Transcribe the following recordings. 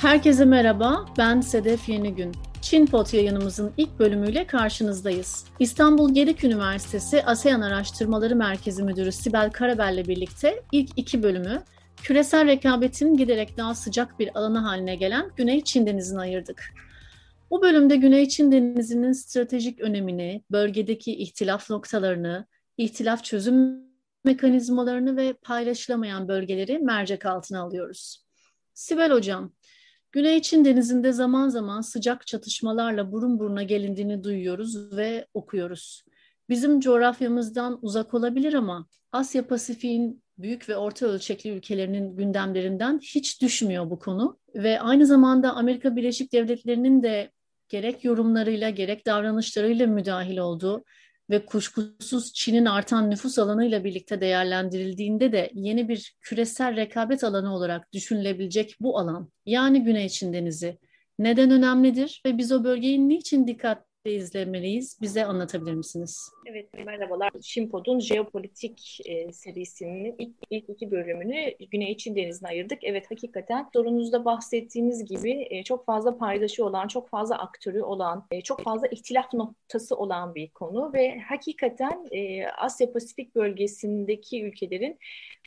Herkese merhaba, ben Sedef Yenigün. Çin Pot yayınımızın ilk bölümüyle karşınızdayız. İstanbul Gedik Üniversitesi ASEAN Araştırmaları Merkezi Müdürü Sibel Karabel ile birlikte ilk iki bölümü küresel rekabetin giderek daha sıcak bir alanı haline gelen Güney Çin Denizi'ne ayırdık. Bu bölümde Güney Çin Denizi'nin stratejik önemini, bölgedeki ihtilaf noktalarını, ihtilaf çözüm mekanizmalarını ve paylaşılamayan bölgeleri mercek altına alıyoruz. Sibel Hocam, Güney Çin Denizi'nde zaman zaman sıcak çatışmalarla burun buruna gelindiğini duyuyoruz ve okuyoruz. Bizim coğrafyamızdan uzak olabilir ama Asya Pasifik'in büyük ve orta ölçekli ülkelerinin gündemlerinden hiç düşmüyor bu konu ve aynı zamanda Amerika Birleşik Devletleri'nin de gerek yorumlarıyla gerek davranışlarıyla müdahil olduğu ve kuşkusuz Çin'in artan nüfus alanıyla birlikte değerlendirildiğinde de yeni bir küresel rekabet alanı olarak düşünülebilecek bu alan yani Güney Çin Denizi neden önemlidir ve biz o bölgeyi niçin dikkat izlemeliyiz? Bize anlatabilir misiniz? Evet, merhabalar. Şimpod'un jeopolitik e, serisinin ilk, ilk iki bölümünü Güney Çin Denizi'ne ayırdık. Evet, hakikaten sorunuzda bahsettiğiniz gibi e, çok fazla paydaşı olan, çok fazla aktörü olan, e, çok fazla ihtilaf noktası olan bir konu ve hakikaten e, Asya Pasifik bölgesindeki ülkelerin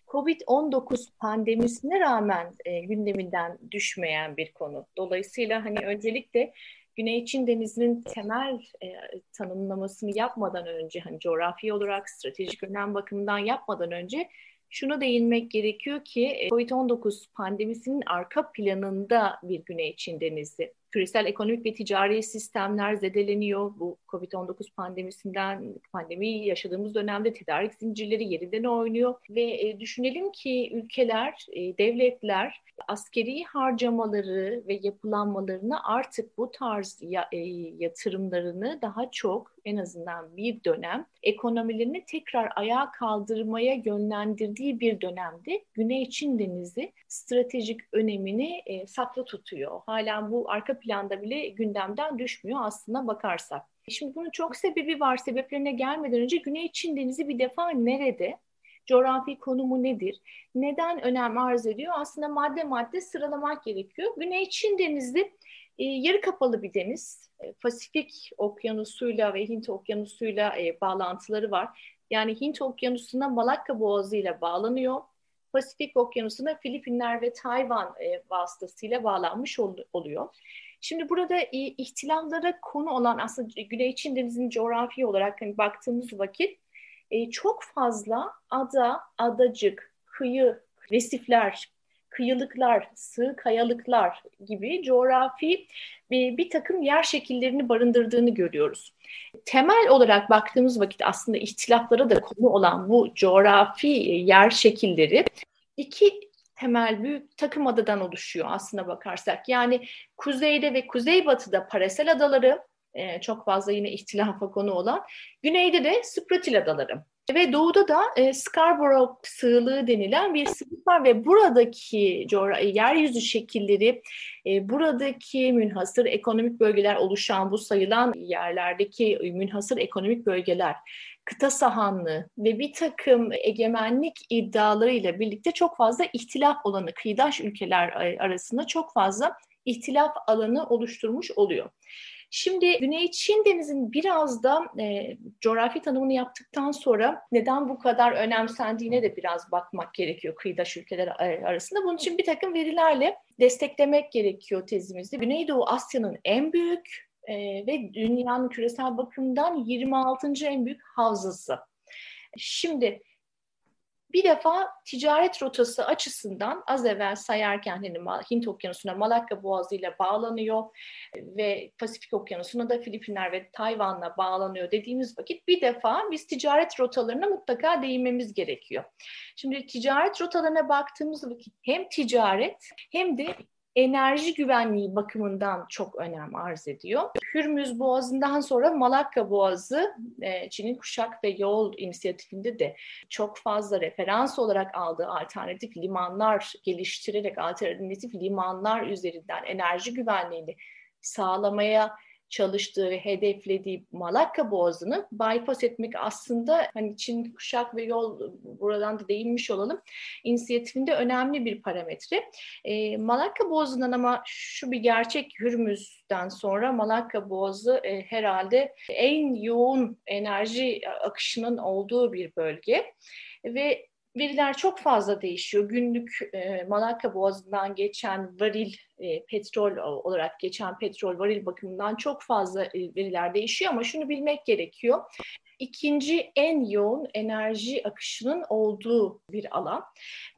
Covid-19 pandemisine rağmen e, gündeminden düşmeyen bir konu. Dolayısıyla hani öncelikle Güney Çin Denizi'nin temel e, tanımlamasını yapmadan önce hani coğrafi olarak stratejik önem bakımından yapmadan önce şunu değinmek gerekiyor ki e, Covid-19 pandemisinin arka planında bir Güney Çin Denizi küresel ekonomik ve ticari sistemler zedeleniyor. Bu Covid-19 pandemisinden, pandemiyi yaşadığımız dönemde tedarik zincirleri yerinden oynuyor. Ve e, düşünelim ki ülkeler, e, devletler askeri harcamaları ve yapılanmalarını artık bu tarz ya, e, yatırımlarını daha çok en azından bir dönem ekonomilerini tekrar ayağa kaldırmaya yönlendirdiği bir dönemde Güney Çin Denizi stratejik önemini e, saklı tutuyor. Hala bu arka planda bile gündemden düşmüyor aslında bakarsak. Şimdi bunun çok sebebi var. Sebeplerine gelmeden önce Güney Çin Denizi bir defa nerede? Coğrafi konumu nedir? Neden önem arz ediyor? Aslında madde madde sıralamak gerekiyor. Güney Çin Denizi e, yarı kapalı bir deniz. E, Pasifik Okyanusu'yla ve Hint Okyanusu'yla e, bağlantıları var. Yani Hint Okyanusu'na Malakka Boğazı ile bağlanıyor. Pasifik Okyanusu'na Filipinler ve Tayvan e, vasıtasıyla bağlanmış ol, oluyor. Şimdi burada e, ihtilallara konu olan aslında Güney Çin Denizi'nin coğrafi olarak hani baktığımız vakit e, çok fazla ada, adacık, kıyı, resifler, kıyılıklar, sığ kayalıklar gibi coğrafi bir, bir takım yer şekillerini barındırdığını görüyoruz. Temel olarak baktığımız vakit aslında ihtilaflara da konu olan bu coğrafi yer şekilleri iki temel büyük takım adadan oluşuyor aslında bakarsak. Yani kuzeyde ve kuzeybatıda Parasel adaları, e, çok fazla yine ihtilafa konu olan. Güneyde de Spratil adaları. Ve doğuda da e, Scarborough sığlığı denilen bir sığlık var ve buradaki yeryüzü şekilleri, e, buradaki münhasır ekonomik bölgeler oluşan bu sayılan yerlerdeki münhasır ekonomik bölgeler, kıta sahanlığı ve bir takım egemenlik iddialarıyla birlikte çok fazla ihtilaf alanı, kıyıdaş ülkeler arasında çok fazla ihtilaf alanı oluşturmuş oluyor. Şimdi Güney Çin Denizi'nin biraz da e, coğrafi tanımını yaptıktan sonra neden bu kadar önemsendiğine de biraz bakmak gerekiyor kıyıdaş ülkeler arasında. Bunun için bir takım verilerle desteklemek gerekiyor tezimizi. Güneydoğu Asya'nın en büyük e, ve dünyanın küresel bakımdan 26. en büyük havzası. Şimdi bir defa ticaret rotası açısından az evvel sayarken hani Hint Okyanusu'na Malakka Boğazı ile bağlanıyor ve Pasifik Okyanusu'na da Filipinler ve Tayvan'la bağlanıyor dediğimiz vakit bir defa biz ticaret rotalarına mutlaka değinmemiz gerekiyor. Şimdi ticaret rotalarına baktığımız vakit hem ticaret hem de enerji güvenliği bakımından çok önem arz ediyor. Hürmüz Boğazı'ndan sonra Malakka Boğazı e, Çin'in Kuşak ve Yol inisiyatifinde de çok fazla referans olarak aldığı alternatif limanlar geliştirerek alternatif limanlar üzerinden enerji güvenliğini sağlamaya çalıştığı hedeflediği Malakka Boğazı'nı bypass etmek aslında hani Çin kuşak ve yol buradan da değinmiş olalım inisiyatifinde önemli bir parametre. E, Malakka Boğazı'ndan ama şu bir gerçek Hürmüz'den sonra Malakka Boğazı e, herhalde en yoğun enerji akışının olduğu bir bölge ve veriler çok fazla değişiyor. Günlük e, Malakka Boğazı'ndan geçen varil e, petrol olarak geçen petrol varil bakımından çok fazla e, veriler değişiyor ama şunu bilmek gerekiyor. İkinci en yoğun enerji akışının olduğu bir alan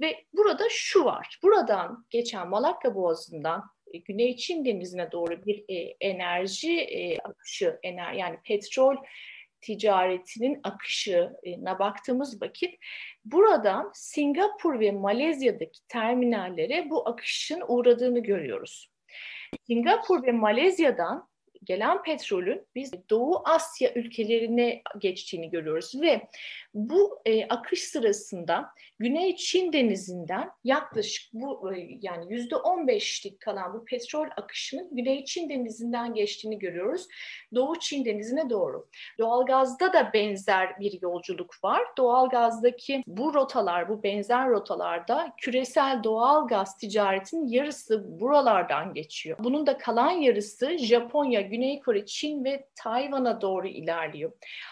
ve burada şu var. Buradan geçen Malakka Boğazı'ndan e, Güney Çin Denizi'ne doğru bir e, enerji e, akışı, ener yani petrol ticaretinin akışına baktığımız vakit buradan Singapur ve Malezya'daki terminallere bu akışın uğradığını görüyoruz. Singapur ve Malezya'dan gelen petrolün biz Doğu Asya ülkelerine geçtiğini görüyoruz ve bu e, akış sırasında Güney Çin denizinden yaklaşık bu e, yani yüzde on beşlik kalan bu petrol akışının Güney Çin denizinden geçtiğini görüyoruz. Doğu Çin denizine doğru. Doğalgazda da benzer bir yolculuk var. Doğalgazdaki bu rotalar, bu benzer rotalarda küresel doğal gaz ticaretinin yarısı buralardan geçiyor. Bunun da kalan yarısı Japonya, Güney Kore, Çin ve Tayvan'a doğru ilerliyor.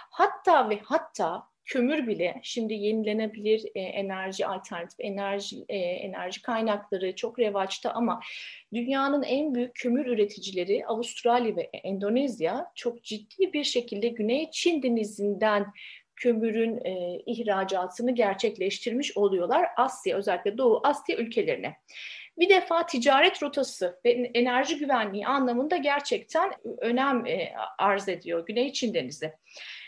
Hatta ve hatta kömür bile şimdi yenilenebilir e, enerji alternatif enerji e, enerji kaynakları çok revaçta ama dünyanın en büyük kömür üreticileri Avustralya ve Endonezya çok ciddi bir şekilde Güney Çin denizinden kömürün e, ihracatını gerçekleştirmiş oluyorlar Asya özellikle Doğu Asya ülkelerine. Bir defa ticaret rotası ve enerji güvenliği anlamında gerçekten önem e, arz ediyor Güney Çin Denizi.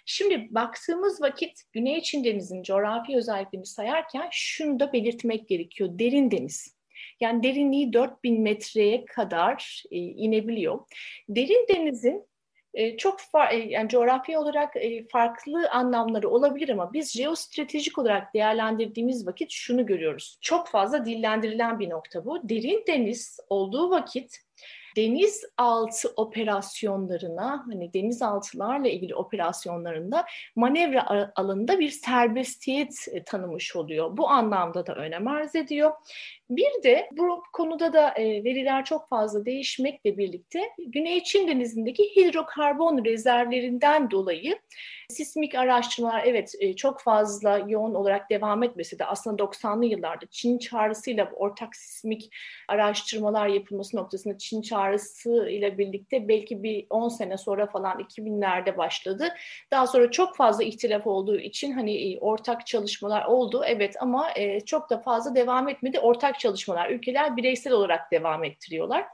Şimdi baktığımız vakit Güney Çin Denizi'nin coğrafi özelliklerini sayarken şunu da belirtmek gerekiyor. Derin deniz. Yani derinliği 4000 metreye kadar e, inebiliyor. Derin denizin e, çok far, e, yani coğrafi olarak e, farklı anlamları olabilir ama biz jeostratejik olarak değerlendirdiğimiz vakit şunu görüyoruz. Çok fazla dillendirilen bir nokta bu. Derin deniz olduğu vakit denizaltı operasyonlarına hani denizaltılarla ilgili operasyonlarında manevra alanında bir serbestiyet tanımış oluyor. Bu anlamda da önem arz ediyor. Bir de bu konuda da e, veriler çok fazla değişmekle birlikte Güney Çin Denizi'ndeki hidrokarbon rezervlerinden dolayı sismik araştırmalar evet e, çok fazla yoğun olarak devam etmesi de aslında 90'lı yıllarda Çin çağrısıyla ortak sismik araştırmalar yapılması noktasında Çin çağrısı ile birlikte belki bir 10 sene sonra falan 2000'lerde başladı. Daha sonra çok fazla ihtilaf olduğu için hani e, ortak çalışmalar oldu evet ama çok da fazla devam etmedi. Ortak ortak çalışmalar. Ülkeler bireysel olarak devam ettiriyorlar.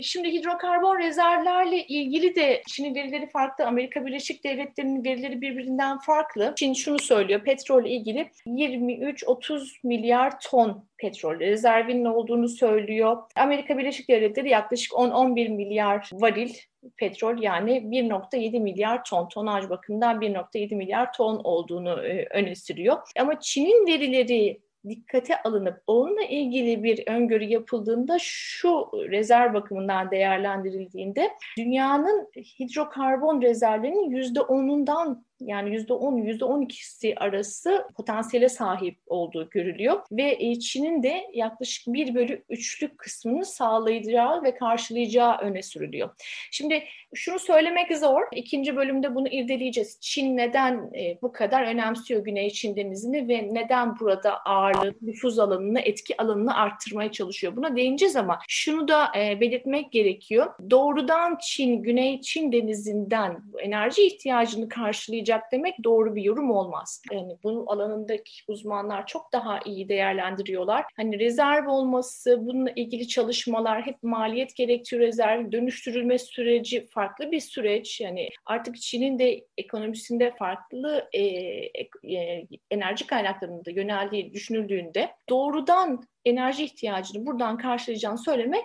Şimdi hidrokarbon rezervlerle ilgili de Çin'in verileri farklı. Amerika Birleşik Devletleri'nin verileri birbirinden farklı. Çin şunu söylüyor. Petrol ilgili 23-30 milyar ton petrol rezervinin olduğunu söylüyor. Amerika Birleşik Devletleri yaklaşık 10-11 milyar varil petrol yani 1.7 milyar ton tonaj bakımından 1.7 milyar ton olduğunu e, öne sürüyor. Ama Çin'in verileri dikkate alınıp onunla ilgili bir öngörü yapıldığında şu rezerv bakımından değerlendirildiğinde dünyanın hidrokarbon rezervlerinin yüzde onundan yani yüzde on, yüzde on ikisi arası potansiyele sahip olduğu görülüyor. Ve e, Çin'in de yaklaşık bir bölü üçlük kısmını sağlayacağı ve karşılayacağı öne sürülüyor. Şimdi şunu söylemek zor. İkinci bölümde bunu irdeleyeceğiz. Çin neden e, bu kadar önemsiyor Güney Çin Denizi'ni ve neden burada ağırlığı, nüfuz alanını, etki alanını arttırmaya çalışıyor? Buna değineceğiz ama şunu da e, belirtmek gerekiyor. Doğrudan Çin, Güney Çin Denizi'nden enerji ihtiyacını karşılayacak olacak demek doğru bir yorum olmaz. Yani bu alanındaki uzmanlar çok daha iyi değerlendiriyorlar. Hani rezerv olması, bununla ilgili çalışmalar hep maliyet gerektiriyor rezerv, dönüştürülme süreci farklı bir süreç. Yani artık Çin'in de ekonomisinde farklı e, e, enerji kaynaklarında yöneldiği düşünüldüğünde doğrudan enerji ihtiyacını buradan karşılayacağını söylemek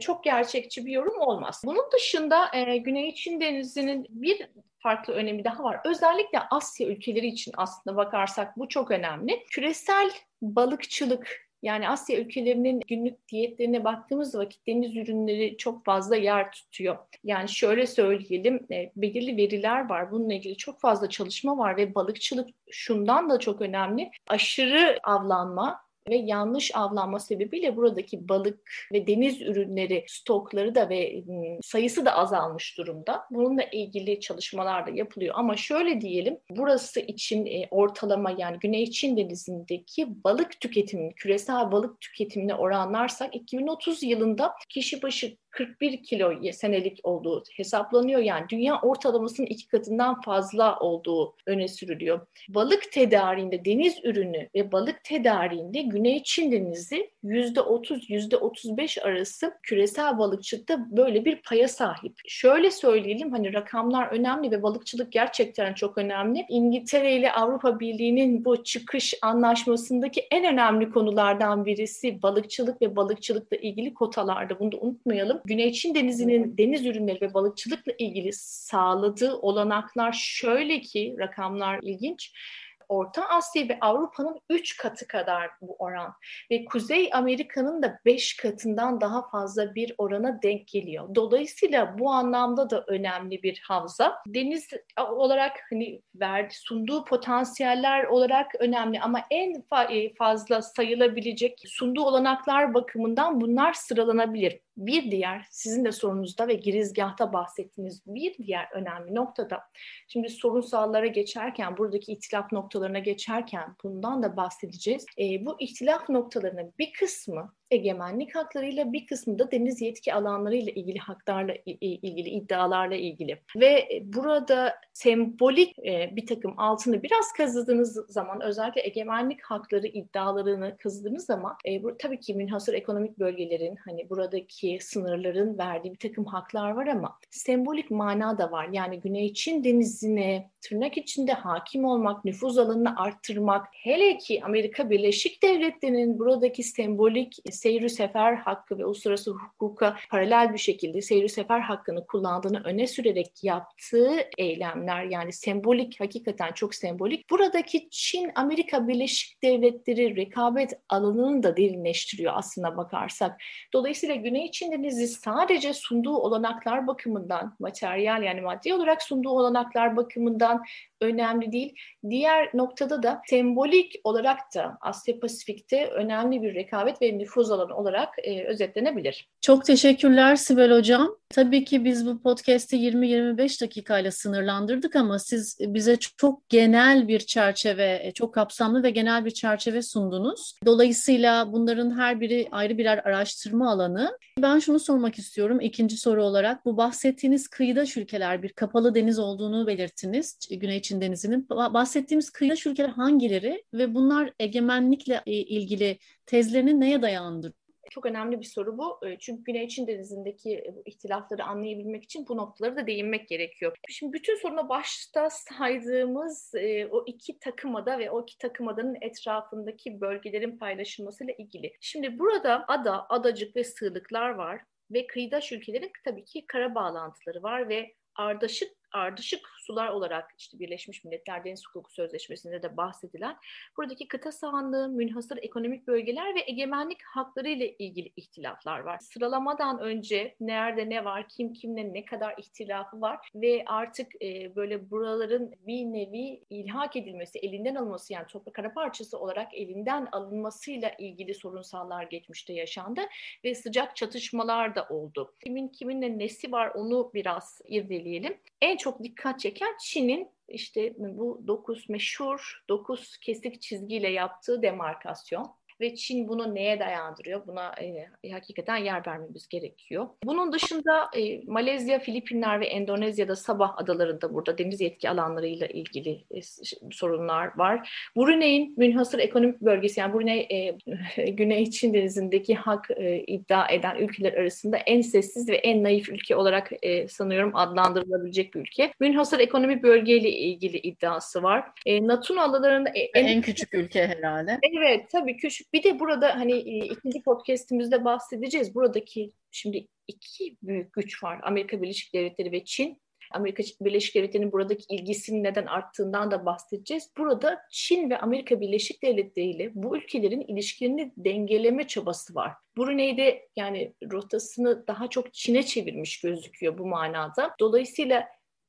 çok gerçekçi bir yorum olmaz. Bunun dışında Güney Çin Denizi'nin bir farklı önemi daha var. Özellikle Asya ülkeleri için aslında bakarsak bu çok önemli. Küresel balıkçılık Yani Asya ülkelerinin günlük diyetlerine baktığımız vakit deniz ürünleri çok fazla yer tutuyor. Yani şöyle söyleyelim, e, belirli veriler var. Bununla ilgili çok fazla çalışma var ve balıkçılık şundan da çok önemli. Aşırı avlanma, ve yanlış avlanma sebebiyle buradaki balık ve deniz ürünleri stokları da ve sayısı da azalmış durumda. Bununla ilgili çalışmalar da yapılıyor ama şöyle diyelim burası için e, ortalama yani Güney Çin Denizi'ndeki balık tüketimini, küresel balık tüketimine oranlarsak 2030 yılında kişi başı 41 kilo senelik olduğu hesaplanıyor. Yani dünya ortalamasının iki katından fazla olduğu öne sürülüyor. Balık tedariğinde deniz ürünü ve balık tedariğinde Güney Çin Denizi %30, %35 arası küresel balıkçılıkta böyle bir paya sahip. Şöyle söyleyelim hani rakamlar önemli ve balıkçılık gerçekten çok önemli. İngiltere ile Avrupa Birliği'nin bu çıkış anlaşmasındaki en önemli konulardan birisi balıkçılık ve balıkçılıkla ilgili kotalarda. Bunu da unutmayalım. Güney Çin Denizi'nin deniz ürünleri ve balıkçılıkla ilgili sağladığı olanaklar şöyle ki rakamlar ilginç. Orta Asya ve Avrupa'nın 3 katı kadar bu oran ve Kuzey Amerika'nın da 5 katından daha fazla bir orana denk geliyor. Dolayısıyla bu anlamda da önemli bir havza. Deniz olarak hani verdi sunduğu potansiyeller olarak önemli ama en e, fazla sayılabilecek sunduğu olanaklar bakımından bunlar sıralanabilir. Bir diğer sizin de sorunuzda ve girizgahta bahsettiğiniz bir diğer önemli noktada şimdi sorunsallara geçerken buradaki itilaf noktalarına geçerken bundan da bahsedeceğiz. E, bu ihtilaf noktalarının bir kısmı egemenlik haklarıyla bir kısmı da deniz yetki alanlarıyla ilgili haklarla ilgili iddialarla ilgili ve burada sembolik e, bir takım altını biraz kazıdığınız zaman özellikle egemenlik hakları iddialarını kazıdığınız zaman e, bu, tabii ki münhasır ekonomik bölgelerin hani buradaki sınırların verdiği bir takım haklar var ama sembolik mana da var. Yani Güney Çin denizine tırnak içinde hakim olmak, nüfuz alanını arttırmak, hele ki Amerika Birleşik Devletleri'nin buradaki sembolik seyri sefer hakkı ve uluslararası hukuka paralel bir şekilde seyri sefer hakkını kullandığını öne sürerek yaptığı eylemler yani sembolik hakikaten çok sembolik. Buradaki Çin Amerika Birleşik Devletleri rekabet alanını da derinleştiriyor aslına bakarsak. Dolayısıyla Güney Çin Denizi sadece sunduğu olanaklar bakımından materyal yani maddi olarak sunduğu olanaklar bakımından önemli değil. Diğer noktada da sembolik olarak da Asya Pasifik'te önemli bir rekabet ve nüfuz alanı olarak e, özetlenebilir. Çok teşekkürler Sibel Hocam. Tabii ki biz bu podcast'i 20-25 dakikayla sınırlandırdık ama siz bize çok genel bir çerçeve, e, çok kapsamlı ve genel bir çerçeve sundunuz. Dolayısıyla bunların her biri ayrı birer araştırma alanı. Ben şunu sormak istiyorum ikinci soru olarak. Bu bahsettiğiniz kıyıdaş ülkeler bir kapalı deniz olduğunu belirttiniz. Güney Çin Denizi'nin. Bahsettiğimiz kıyıdaş ülkeler hangileri ve bunlar egemenlikle e, ilgili tezlerini neye dayandırıyor? Çok önemli bir soru bu. Çünkü Güney Çin Denizi'ndeki bu ihtilafları anlayabilmek için bu noktaları da değinmek gerekiyor. Şimdi bütün soruna başta saydığımız o iki takımada ve o iki takımadanın etrafındaki bölgelerin paylaşılmasıyla ilgili. Şimdi burada ada, adacık ve sığlıklar var ve kıyıdaş ülkelerin tabii ki kara bağlantıları var ve ardışık ardışık sular olarak işte Birleşmiş Milletler Deniz Hukuku Sözleşmesi'nde de bahsedilen buradaki kıta sahanlığı, münhasır ekonomik bölgeler ve egemenlik hakları ile ilgili ihtilaflar var. Sıralamadan önce nerede ne var, kim kimle ne kadar ihtilafı var ve artık e, böyle buraların bir nevi ilhak edilmesi, elinden alınması yani toprak kara parçası olarak elinden alınmasıyla ilgili sorunsallar geçmişte yaşandı ve sıcak çatışmalar da oldu. Kimin kiminle nesi var onu biraz irdeleyelim. En çok dikkat çeken Çin'in işte bu dokuz meşhur dokuz kesik çizgiyle yaptığı demarkasyon ve Çin bunu neye dayandırıyor? Buna e, hakikaten yer vermemiz gerekiyor. Bunun dışında e, Malezya, Filipinler ve Endonezya'da Sabah adalarında burada deniz yetki alanlarıyla ilgili e, sorunlar var. Brunei'nin münhasır ekonomik bölgesi yani Brunei e, Güney Çin denizindeki hak e, iddia eden ülkeler arasında en sessiz ve en naif ülke olarak e, sanıyorum adlandırılabilecek bir ülke. Münhasır ekonomik bölgeyle ilgili iddiası var. E, Natuna adalarında en, en küçük ülke herhalde. Evet tabii küçük bir de burada hani e, ikinci podcastimizde bahsedeceğiz. Buradaki şimdi iki büyük güç var. Amerika Birleşik Devletleri ve Çin. Amerika Birleşik Devletleri'nin buradaki ilgisinin neden arttığından da bahsedeceğiz. Burada Çin ve Amerika Birleşik Devletleri ile bu ülkelerin ilişkilerini dengeleme çabası var. Brunei'de yani rotasını daha çok Çin'e çevirmiş gözüküyor bu manada. Dolayısıyla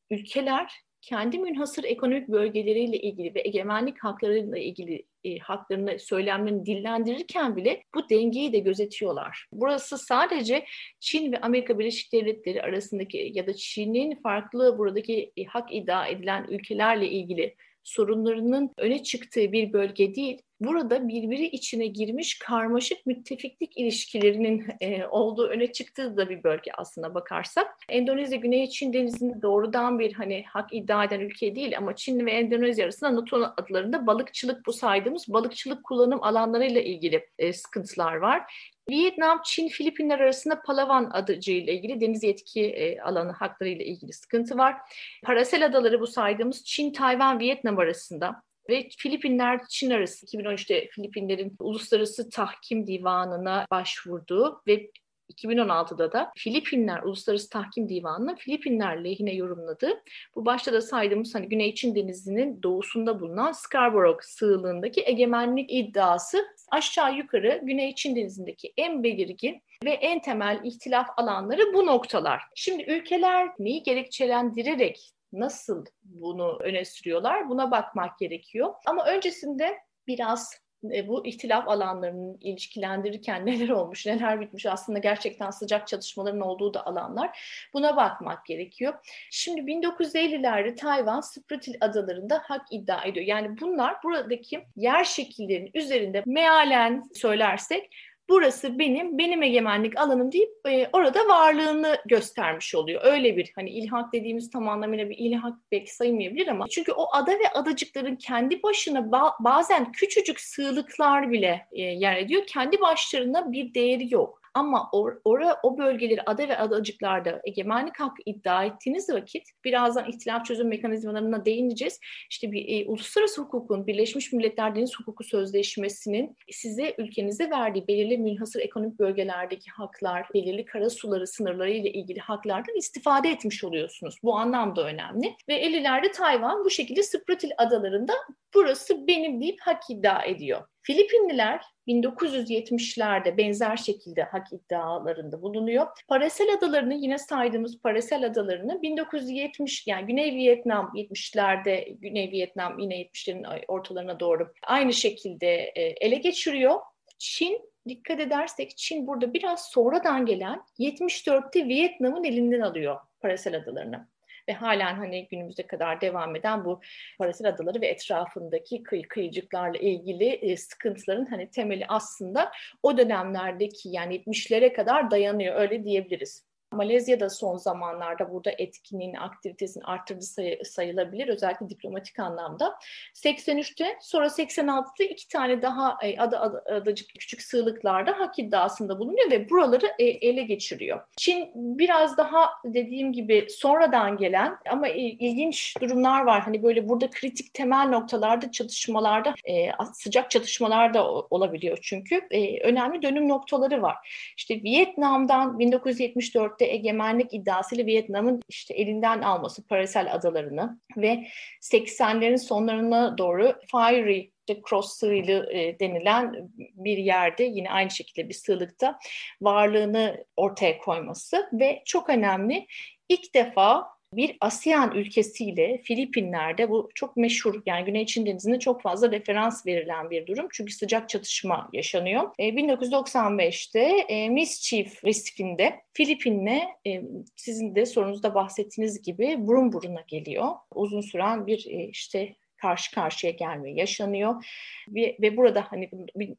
ülkeler kendi münhasır ekonomik bölgeleriyle ilgili ve egemenlik haklarıyla ilgili e, haklarını, söylemlerini dillendirirken bile bu dengeyi de gözetiyorlar. Burası sadece Çin ve Amerika Birleşik Devletleri arasındaki ya da Çin'in farklı buradaki e, hak iddia edilen ülkelerle ilgili sorunlarının öne çıktığı bir bölge değil, burada birbiri içine girmiş karmaşık müttefiklik ilişkilerinin e, olduğu öne çıktığı da bir bölge aslında bakarsak. Endonezya Güney Çin denizinde doğrudan bir hani hak iddia eden ülke değil ama Çin ve Endonezya arasında NATO adlarında balıkçılık bu saydığımız balıkçılık kullanım alanlarıyla ilgili e, sıkıntılar var. Vietnam, Çin, Filipinler arasında Palawan adacığıyla ilgili deniz yetki e, alanı hakları ile ilgili sıkıntı var. Parasel adaları bu saydığımız Çin, Tayvan, Vietnam arasında ve Filipinler Çin arası 2013'te Filipinlerin Uluslararası Tahkim Divanı'na başvurduğu ve 2016'da da Filipinler Uluslararası Tahkim Divanı'nın Filipinler lehine yorumladığı bu başta da saydığımız hani Güney Çin Denizi'nin doğusunda bulunan Scarborough sığlığındaki egemenlik iddiası aşağı yukarı Güney Çin Denizi'ndeki en belirgin ve en temel ihtilaf alanları bu noktalar. Şimdi ülkeler neyi gerekçelendirerek nasıl bunu öne sürüyorlar buna bakmak gerekiyor. Ama öncesinde biraz e, bu ihtilaf alanlarının ilişkilendirirken neler olmuş, neler bitmiş aslında gerçekten sıcak çatışmaların olduğu da alanlar. Buna bakmak gerekiyor. Şimdi 1950'lerde Tayvan Spratly adalarında hak iddia ediyor. Yani bunlar buradaki yer şekillerinin üzerinde mealen söylersek burası benim, benim egemenlik alanım deyip e, orada varlığını göstermiş oluyor. Öyle bir hani ilhak dediğimiz tam anlamıyla bir ilhak belki sayılmayabilir ama çünkü o ada ve adacıkların kendi başına ba- bazen küçücük sığlıklar bile e, yer ediyor. Kendi başlarına bir değeri yok. Ama or, ora, o bölgeleri ada ve adacıklarda egemenlik hakkı iddia ettiğiniz vakit birazdan ihtilaf çözüm mekanizmalarına değineceğiz. İşte bir e, uluslararası hukukun, Birleşmiş Milletler Deniz Hukuku Sözleşmesi'nin size ülkenize verdiği belirli münhasır ekonomik bölgelerdeki haklar, belirli kara suları sınırları ile ilgili haklardan istifade etmiş oluyorsunuz. Bu anlamda önemli. Ve 50'lerde Tayvan bu şekilde Spratley adalarında burası benim deyip hak iddia ediyor. Filipinliler 1970'lerde benzer şekilde hak iddialarında bulunuyor. Parasel adalarını yine saydığımız Parasel adalarını 1970 yani Güney Vietnam 70'lerde Güney Vietnam yine 70'lerin ortalarına doğru aynı şekilde e, ele geçiriyor. Çin dikkat edersek Çin burada biraz sonradan gelen 74'te Vietnam'ın elinden alıyor Parasel adalarını ve halen hani günümüze kadar devam eden bu parasal adaları ve etrafındaki kıyı kıyıcıklarla ilgili e, sıkıntıların hani temeli aslında o dönemlerdeki yani 70'lere kadar dayanıyor öyle diyebiliriz. Malezya'da son zamanlarda burada etkinliğin, aktivitesinin arttırdığı sayı, sayılabilir. Özellikle diplomatik anlamda. 83'te sonra 86'da iki tane daha e, ada, ada, adacık küçük sığlıklarda hak iddiasında bulunuyor ve buraları e, ele geçiriyor. Çin biraz daha dediğim gibi sonradan gelen ama ilginç durumlar var. Hani böyle burada kritik temel noktalarda çatışmalarda e, sıcak çatışmalar da olabiliyor çünkü e, önemli dönüm noktaları var. İşte Vietnam'dan 1974 1974'te egemenlik iddiasıyla Vietnam'ın işte elinden alması parasel adalarını ve 80'lerin sonlarına doğru Fiery Cross sığıylı e, denilen bir yerde yine aynı şekilde bir sığlıkta varlığını ortaya koyması ve çok önemli ilk defa bir ASEAN ülkesiyle Filipinler'de bu çok meşhur yani Güney Çin Denizi'nde çok fazla referans verilen bir durum. Çünkü sıcak çatışma yaşanıyor. E, 1995'te e, Mischief Resifinde Filipin'le e, sizin de sorunuzda bahsettiğiniz gibi burun buruna geliyor. Uzun süren bir e, işte karşı karşıya gelme yaşanıyor. Ve, ve burada hani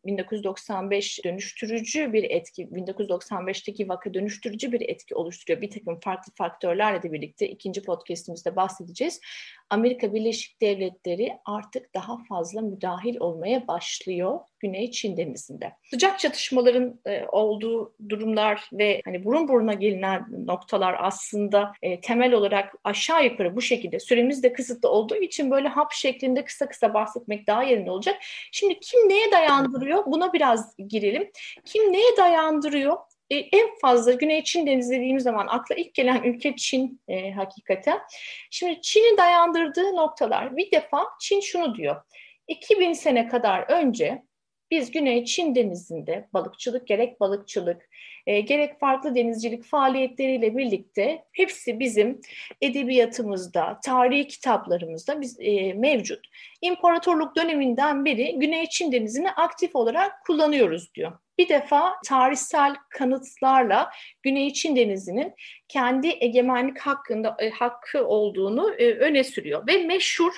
1995 dönüştürücü bir etki, 1995'teki vaka dönüştürücü bir etki oluşturuyor. Bir takım farklı faktörlerle de birlikte ikinci podcastimizde bahsedeceğiz. Amerika Birleşik Devletleri artık daha fazla müdahil olmaya başlıyor Güney Çin Denizi'nde. Sıcak çatışmaların e, olduğu durumlar ve hani burun buruna gelinen noktalar aslında e, temel olarak aşağı yukarı bu şekilde süremiz de kısıtlı olduğu için böyle hap şeklinde kısa kısa bahsetmek daha yerinde olacak. Şimdi kim neye dayandırıyor? Buna biraz girelim. Kim neye dayandırıyor? E, en fazla Güney Çin Denizi dediğimiz zaman akla ilk gelen ülke Çin e, hakikaten. Şimdi Çin'in dayandırdığı noktalar bir defa Çin şunu diyor. 2000 sene kadar önce biz Güney Çin Denizi'nde balıkçılık gerek balıkçılık e, gerek farklı denizcilik faaliyetleriyle birlikte hepsi bizim edebiyatımızda, tarihi kitaplarımızda biz, e, mevcut. İmparatorluk döneminden beri Güney Çin Denizi'ni aktif olarak kullanıyoruz diyor. Bir defa tarihsel kanıtlarla Güney Çin Denizi'nin kendi egemenlik hakkında e, hakkı olduğunu e, öne sürüyor ve meşhur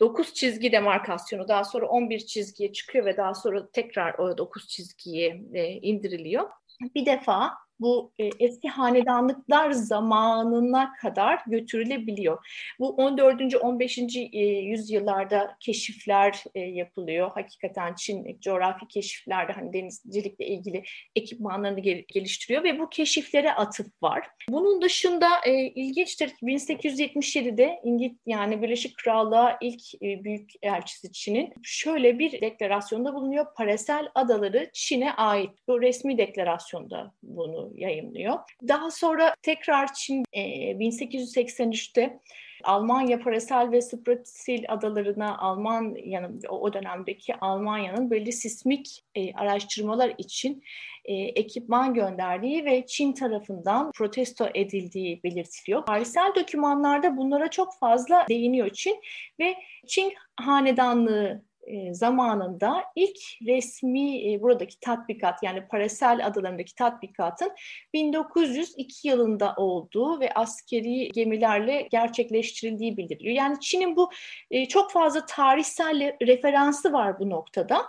9 çizgi demarkasyonu daha sonra 11 çizgiye çıkıyor ve daha sonra tekrar o 9 çizgiye e, indiriliyor. Bir defa bu e, eski hanedanlıklar zamanına kadar götürülebiliyor. Bu 14. 15. E, yüzyıllarda keşifler e, yapılıyor. Hakikaten Çin coğrafi keşiflerde hani denizcilikle ilgili ekipmanlarını gel- geliştiriyor ve bu keşiflere atıf var. Bunun dışında e, ilginçtir 1877'de İngiliz yani Birleşik Krallığa ilk e, büyük elçisi Çin'in şöyle bir deklarasyonda bulunuyor. Parasel adaları Çin'e ait. Bu resmi deklarasyonda bunu yayınlıyor. Daha sonra tekrar Çin e, 1883'te Almanya Parasel ve Spratil adalarına Almanya'nın o dönemdeki Almanya'nın belli sismik e, araştırmalar için e, ekipman gönderdiği ve Çin tarafından protesto edildiği belirtiliyor. Tarihsel dokümanlarda bunlara çok fazla değiniyor Çin ve Çin hanedanlığı e, zamanında ilk resmi e, buradaki tatbikat yani Parasel adalarındaki tatbikatın 1902 yılında olduğu ve askeri gemilerle gerçekleştirildiği bildiriliyor. Yani Çin'in bu e, çok fazla tarihsel referansı var bu noktada.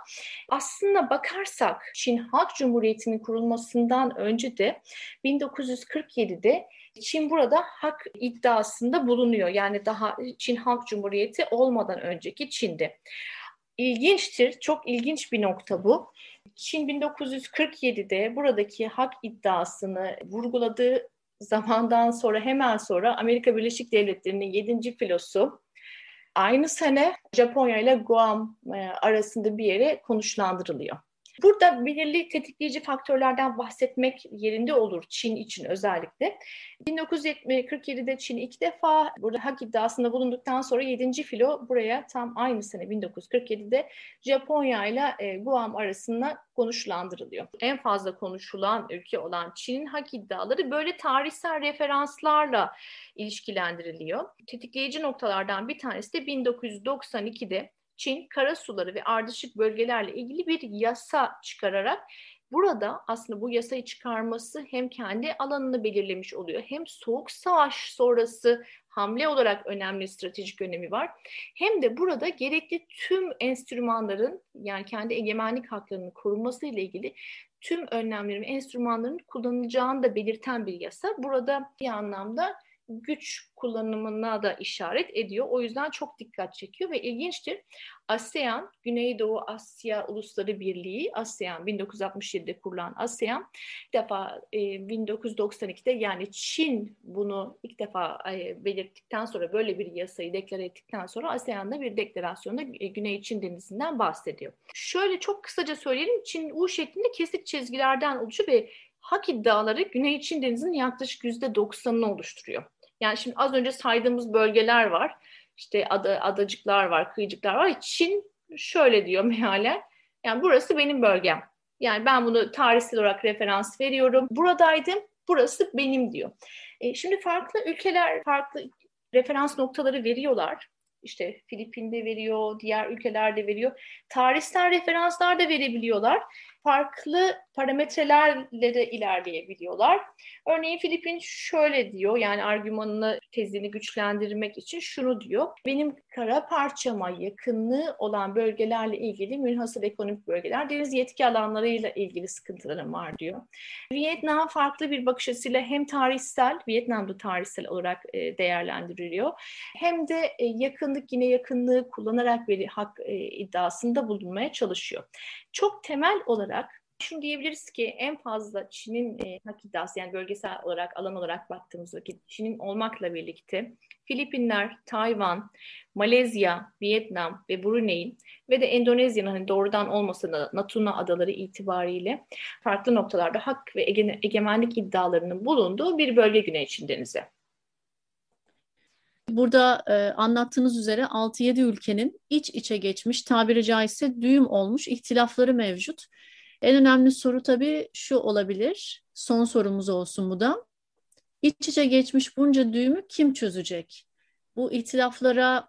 Aslında bakarsak Çin Halk Cumhuriyeti'nin kurulmasından önce de 1947'de Çin burada hak iddiasında bulunuyor. Yani daha Çin Halk Cumhuriyeti olmadan önceki Çin'de ilginçtir. Çok ilginç bir nokta bu. Çin 1947'de buradaki hak iddiasını vurguladığı zamandan sonra hemen sonra Amerika Birleşik Devletleri'nin 7. filosu aynı sene Japonya ile Guam e, arasında bir yere konuşlandırılıyor. Burada belirli tetikleyici faktörlerden bahsetmek yerinde olur Çin için özellikle. 1947'de Çin ilk defa burada hak iddiasında bulunduktan sonra 7. filo buraya tam aynı sene 1947'de Japonya ile e, Guam arasında konuşlandırılıyor. En fazla konuşulan ülke olan Çin'in hak iddiaları böyle tarihsel referanslarla ilişkilendiriliyor. Tetikleyici noktalardan bir tanesi de 1992'de Çin kara suları ve ardışık bölgelerle ilgili bir yasa çıkararak burada aslında bu yasayı çıkarması hem kendi alanını belirlemiş oluyor hem soğuk savaş sonrası hamle olarak önemli stratejik önemi var. Hem de burada gerekli tüm enstrümanların yani kendi egemenlik haklarının korunması ile ilgili tüm önlemlerin enstrümanların kullanılacağını da belirten bir yasa. Burada bir anlamda güç kullanımına da işaret ediyor. O yüzden çok dikkat çekiyor ve ilginçtir. ASEAN, Güneydoğu Asya Ulusları Birliği, ASEAN 1967'de kurulan ASEAN ilk defa e, 1992'de yani Çin bunu ilk defa e, belirttikten sonra böyle bir yasayı deklar ettikten sonra ASEAN'da bir deklarasyonda e, Güney Çin Denizi'nden bahsediyor. Şöyle çok kısaca söyleyelim. Çin U şeklinde kesik çizgilerden oluşuyor ve hak iddiaları Güney Çin Denizi'nin yaklaşık %90'ını oluşturuyor. Yani şimdi az önce saydığımız bölgeler var. İşte ada, adacıklar var, kıyıcıklar var. Çin şöyle diyor mealen. Yani burası benim bölgem. Yani ben bunu tarihsel olarak referans veriyorum. Buradaydım, burası benim diyor. E, şimdi farklı ülkeler farklı referans noktaları veriyorlar. İşte Filipin'de veriyor, diğer ülkelerde veriyor. Tarihsel referanslar da verebiliyorlar farklı parametrelerle de ilerleyebiliyorlar. Örneğin Filipin şöyle diyor yani argümanını tezini güçlendirmek için şunu diyor. Benim kara parçama yakınlığı olan bölgelerle ilgili münhasır ekonomik bölgeler deniz yetki alanlarıyla ilgili sıkıntılarım var diyor. Vietnam farklı bir bakış açısıyla hem tarihsel, Vietnam'da tarihsel olarak e, değerlendiriliyor. Hem de e, yakınlık yine yakınlığı kullanarak bir hak e, iddiasında bulunmaya çalışıyor. Çok temel olarak Şunu diyebiliriz ki en fazla Çin'in e, hak iddiası yani bölgesel olarak alan olarak baktığımız vakit Çin'in olmakla birlikte Filipinler, Tayvan, Malezya, Vietnam ve Brunei'nin ve de Endonezya'nın hani doğrudan olmasa da Natuna adaları itibariyle farklı noktalarda hak ve ege egemenlik iddialarının bulunduğu bir bölge Güney Çin Denizi. Burada e, anlattığınız üzere 6-7 ülkenin iç içe geçmiş, tabiri caizse düğüm olmuş ihtilafları mevcut. En önemli soru tabii şu olabilir, son sorumuz olsun bu da. İç içe geçmiş bunca düğümü kim çözecek? Bu ihtilaflara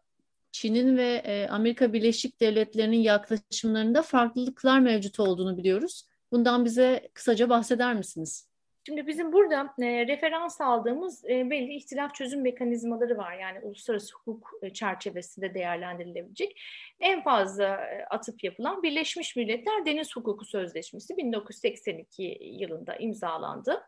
Çin'in ve e, Amerika Birleşik Devletleri'nin yaklaşımlarında farklılıklar mevcut olduğunu biliyoruz. Bundan bize kısaca bahseder misiniz? Şimdi bizim burada e, referans aldığımız e, belli ihtilaf çözüm mekanizmaları var. Yani uluslararası hukuk e, çerçevesinde değerlendirilebilecek. En fazla e, atıp yapılan Birleşmiş Milletler Deniz Hukuku Sözleşmesi 1982 yılında imzalandı.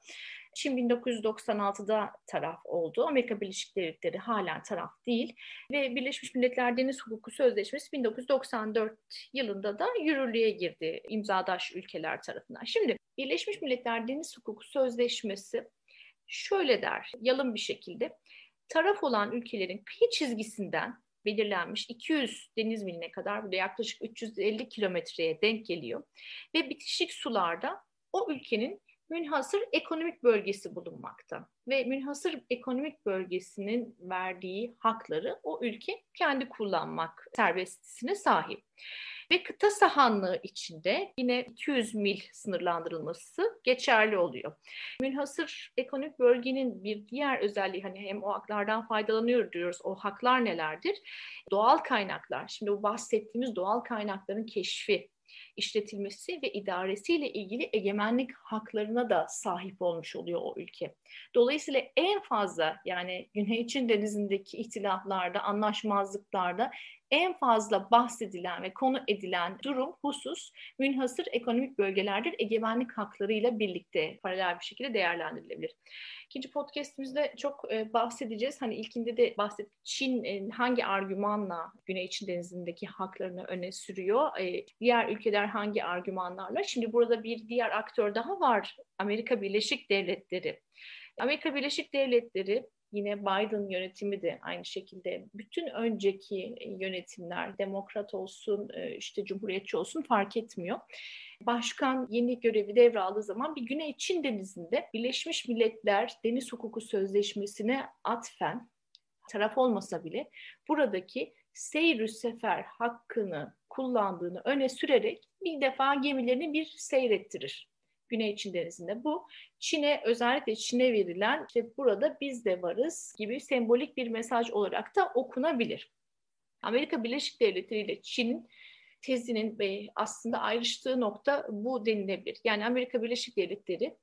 Çin 1996'da taraf oldu. Amerika Birleşik Devletleri halen taraf değil. Ve Birleşmiş Milletler Deniz Hukuku Sözleşmesi 1994 yılında da yürürlüğe girdi imzadaş ülkeler tarafından. Şimdi Birleşmiş Milletler Deniz Hukuku Sözleşmesi şöyle der, yalın bir şekilde taraf olan ülkelerin kıyı çizgisinden belirlenmiş 200 deniz miline kadar burada yaklaşık 350 kilometreye denk geliyor ve bitişik sularda o ülkenin münhasır ekonomik bölgesi bulunmakta ve münhasır ekonomik bölgesinin verdiği hakları o ülke kendi kullanmak serbestisine sahip. Ve kıta sahanlığı içinde yine 200 mil sınırlandırılması geçerli oluyor. Münhasır ekonomik bölgenin bir diğer özelliği hani hem o haklardan faydalanıyor diyoruz. O haklar nelerdir? Doğal kaynaklar. Şimdi bu bahsettiğimiz doğal kaynakların keşfi, işletilmesi ve idaresiyle ilgili egemenlik haklarına da sahip olmuş oluyor o ülke. Dolayısıyla en fazla yani Güney Çin Denizi'ndeki ihtilaflarda, anlaşmazlıklarda en fazla bahsedilen ve konu edilen durum, husus münhasır ekonomik bölgelerdir egemenlik haklarıyla birlikte paralel bir şekilde değerlendirilebilir. İkinci podcastimizde çok e, bahsedeceğiz. Hani ilkinde de bahset Çin e, hangi argümanla Güney Çin Denizi'ndeki haklarını öne sürüyor? E, diğer ülkeler hangi argümanlarla? Şimdi burada bir diğer aktör daha var. Amerika Birleşik Devletleri. Amerika Birleşik Devletleri Yine Biden yönetimi de aynı şekilde bütün önceki yönetimler demokrat olsun e, işte cumhuriyetçi olsun fark etmiyor. Başkan yeni görevi devraldığı zaman bir Güney Çin denizinde Birleşmiş Milletler Deniz Hukuku Sözleşmesi'ne atfen taraf olmasa bile buradaki seyr sefer hakkını kullandığını öne sürerek bir defa gemilerini bir seyrettirir. Güney Çin Denizi'nde. Bu Çin'e özellikle Çin'e verilen işte burada biz de varız gibi sembolik bir mesaj olarak da okunabilir. Amerika Birleşik Devletleri ile Çin'in tezinin aslında ayrıştığı nokta bu denilebilir. Yani Amerika Birleşik Devletleri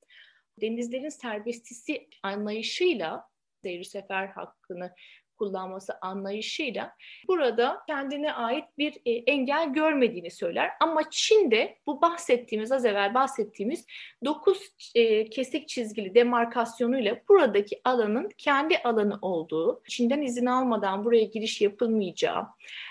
denizlerin serbestisi anlayışıyla seyir sefer hakkını kullanması anlayışıyla burada kendine ait bir e, engel görmediğini söyler. Ama Çin'de bu bahsettiğimiz az evvel bahsettiğimiz dokuz e, kesik çizgili demarkasyonuyla buradaki alanın kendi alanı olduğu, Çin'den izin almadan buraya giriş yapılmayacağı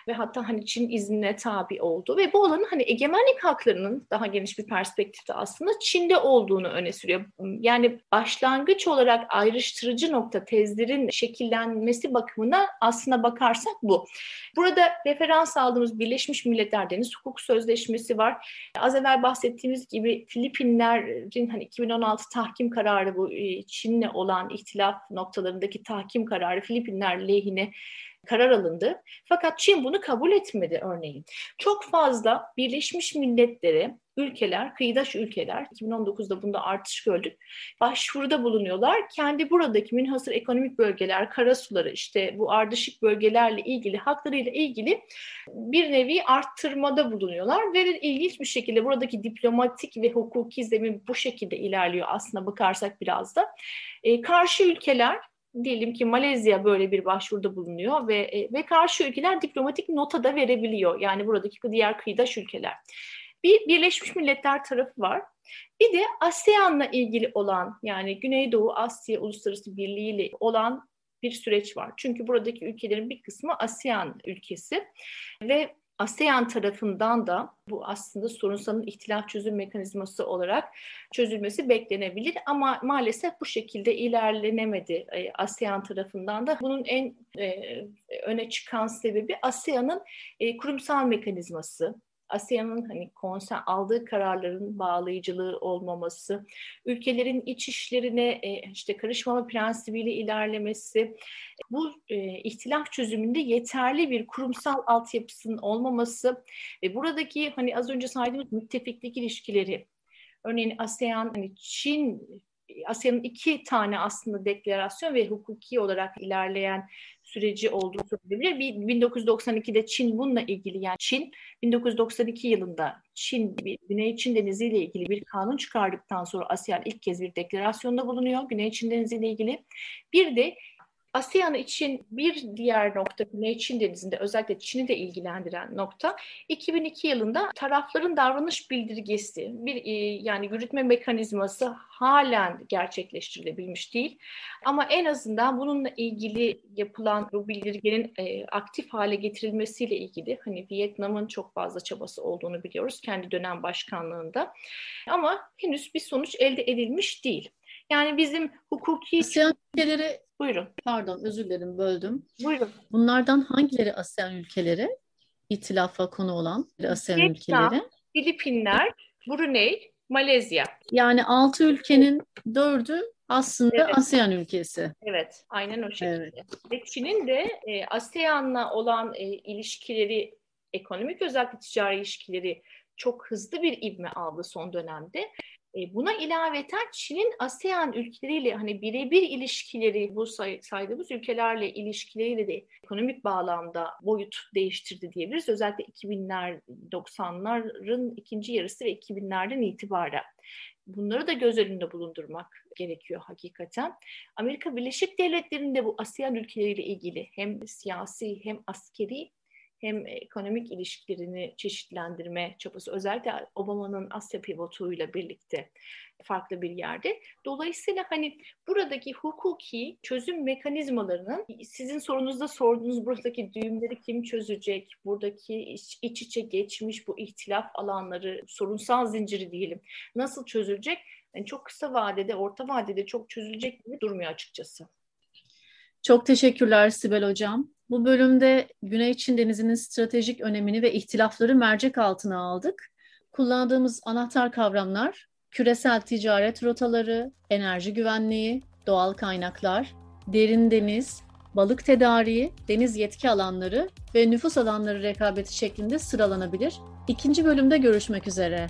ve hatta hani Çin iznine tabi olduğu ve bu alanın hani egemenlik haklarının daha geniş bir perspektifte aslında Çin'de olduğunu öne sürüyor. Yani başlangıç olarak ayrıştırıcı nokta tezlerin şekillenmesi bakımından bakımına aslına bakarsak bu. Burada referans aldığımız Birleşmiş Milletler Deniz Hukuk Sözleşmesi var. Az evvel bahsettiğimiz gibi Filipinler'in hani 2016 tahkim kararı bu e, Çin'le olan ihtilaf noktalarındaki tahkim kararı Filipinler lehine karar alındı. Fakat Çin bunu kabul etmedi örneğin. Çok fazla Birleşmiş Milletler'e ülkeler, kıyıdaş ülkeler, 2019'da bunda artış gördük, başvuruda bulunuyorlar. Kendi buradaki münhasır ekonomik bölgeler, karasuları, işte bu ardışık bölgelerle ilgili, haklarıyla ilgili bir nevi arttırmada bulunuyorlar. Ve ilginç bir şekilde buradaki diplomatik ve hukuki zemin bu şekilde ilerliyor aslında bakarsak biraz da. E, karşı ülkeler diyelim ki Malezya böyle bir başvuruda bulunuyor ve e, ve karşı ülkeler diplomatik nota da verebiliyor. Yani buradaki diğer kıyıdaş ülkeler. Bir Birleşmiş Milletler tarafı var. Bir de ASEAN'la ilgili olan yani Güneydoğu Asya Uluslararası Birliği ile olan bir süreç var. Çünkü buradaki ülkelerin bir kısmı ASEAN ülkesi ve ASEAN tarafından da bu aslında sorunsalın ihtilaf çözüm mekanizması olarak çözülmesi beklenebilir ama maalesef bu şekilde ilerlenemedi e, ASEAN tarafından da. Bunun en e, öne çıkan sebebi ASEAN'ın e, kurumsal mekanizması. ASEAN'ın hani konser aldığı kararların bağlayıcılığı olmaması, ülkelerin iç işlerine e, işte karışmama prensibiyle ilerlemesi, bu e, ihtilaf çözümünde yeterli bir kurumsal altyapısının olmaması ve buradaki hani az önce saydığımız müttefiklik ilişkileri, örneğin ASEAN, hani Çin ASEAN'ın iki tane aslında deklarasyon ve hukuki olarak ilerleyen süreci olduğu söylenebilir. Bir 1992'de Çin bununla ilgili yani Çin 1992 yılında Çin Güney Çin Denizi ile ilgili bir kanun çıkardıktan sonra ASEAN ilk kez bir deklarasyonda bulunuyor Güney Çin Denizi ile ilgili. Bir de ASEAN için bir diğer nokta Güney Çin Denizi'nde özellikle Çin'i de ilgilendiren nokta 2002 yılında tarafların davranış bildirgesi bir e, yani yürütme mekanizması halen gerçekleştirilebilmiş değil. Ama en azından bununla ilgili yapılan bu bildirgenin e, aktif hale getirilmesiyle ilgili hani Vietnam'ın çok fazla çabası olduğunu biliyoruz kendi dönem başkanlığında. Ama henüz bir sonuç elde edilmiş değil. Yani bizim hukuki... ASEAN ülkeleri... Buyurun. Pardon özür dilerim böldüm. Buyurun. Bunlardan hangileri ASEAN ülkeleri? İtilafa konu olan ASEAN Vietnam, ülkeleri? Filipinler, Brunei, Malezya. Yani altı ülkenin dördü aslında Evet. ASEAN ülkesi. Evet, aynen o şekilde. Evet. Ve Çin'in de e, ASEAN'la olan e, ilişkileri, ekonomik özellikle ticari ilişkileri çok hızlı bir ivme aldı son dönemde. E, buna ilaveten Çin'in ASEAN ülkeleriyle hani birebir ilişkileri bu say- saydığımız ülkelerle ilişkileriyle de ekonomik bağlamda boyut değiştirdi diyebiliriz. Özellikle 2000'ler, 90'ların ikinci yarısı ve 2000'lerden itibaren. Bunları da göz önünde bulundurmak gerekiyor hakikaten. Amerika Birleşik Devletleri'nde bu ASEAN ülkeleriyle ilgili hem siyasi hem askeri hem ekonomik ilişkilerini çeşitlendirme çabası özellikle Obama'nın Asya pivotuyla birlikte farklı bir yerde. Dolayısıyla hani buradaki hukuki çözüm mekanizmalarının sizin sorunuzda sorduğunuz buradaki düğümleri kim çözecek, buradaki iç, iç içe geçmiş bu ihtilaf alanları, sorunsal zinciri diyelim nasıl çözülecek? Yani çok kısa vadede, orta vadede çok çözülecek gibi durmuyor açıkçası. Çok teşekkürler Sibel Hocam. Bu bölümde Güney Çin Denizi'nin stratejik önemini ve ihtilafları mercek altına aldık. Kullandığımız anahtar kavramlar küresel ticaret rotaları, enerji güvenliği, doğal kaynaklar, derin deniz, balık tedariği, deniz yetki alanları ve nüfus alanları rekabeti şeklinde sıralanabilir. İkinci bölümde görüşmek üzere.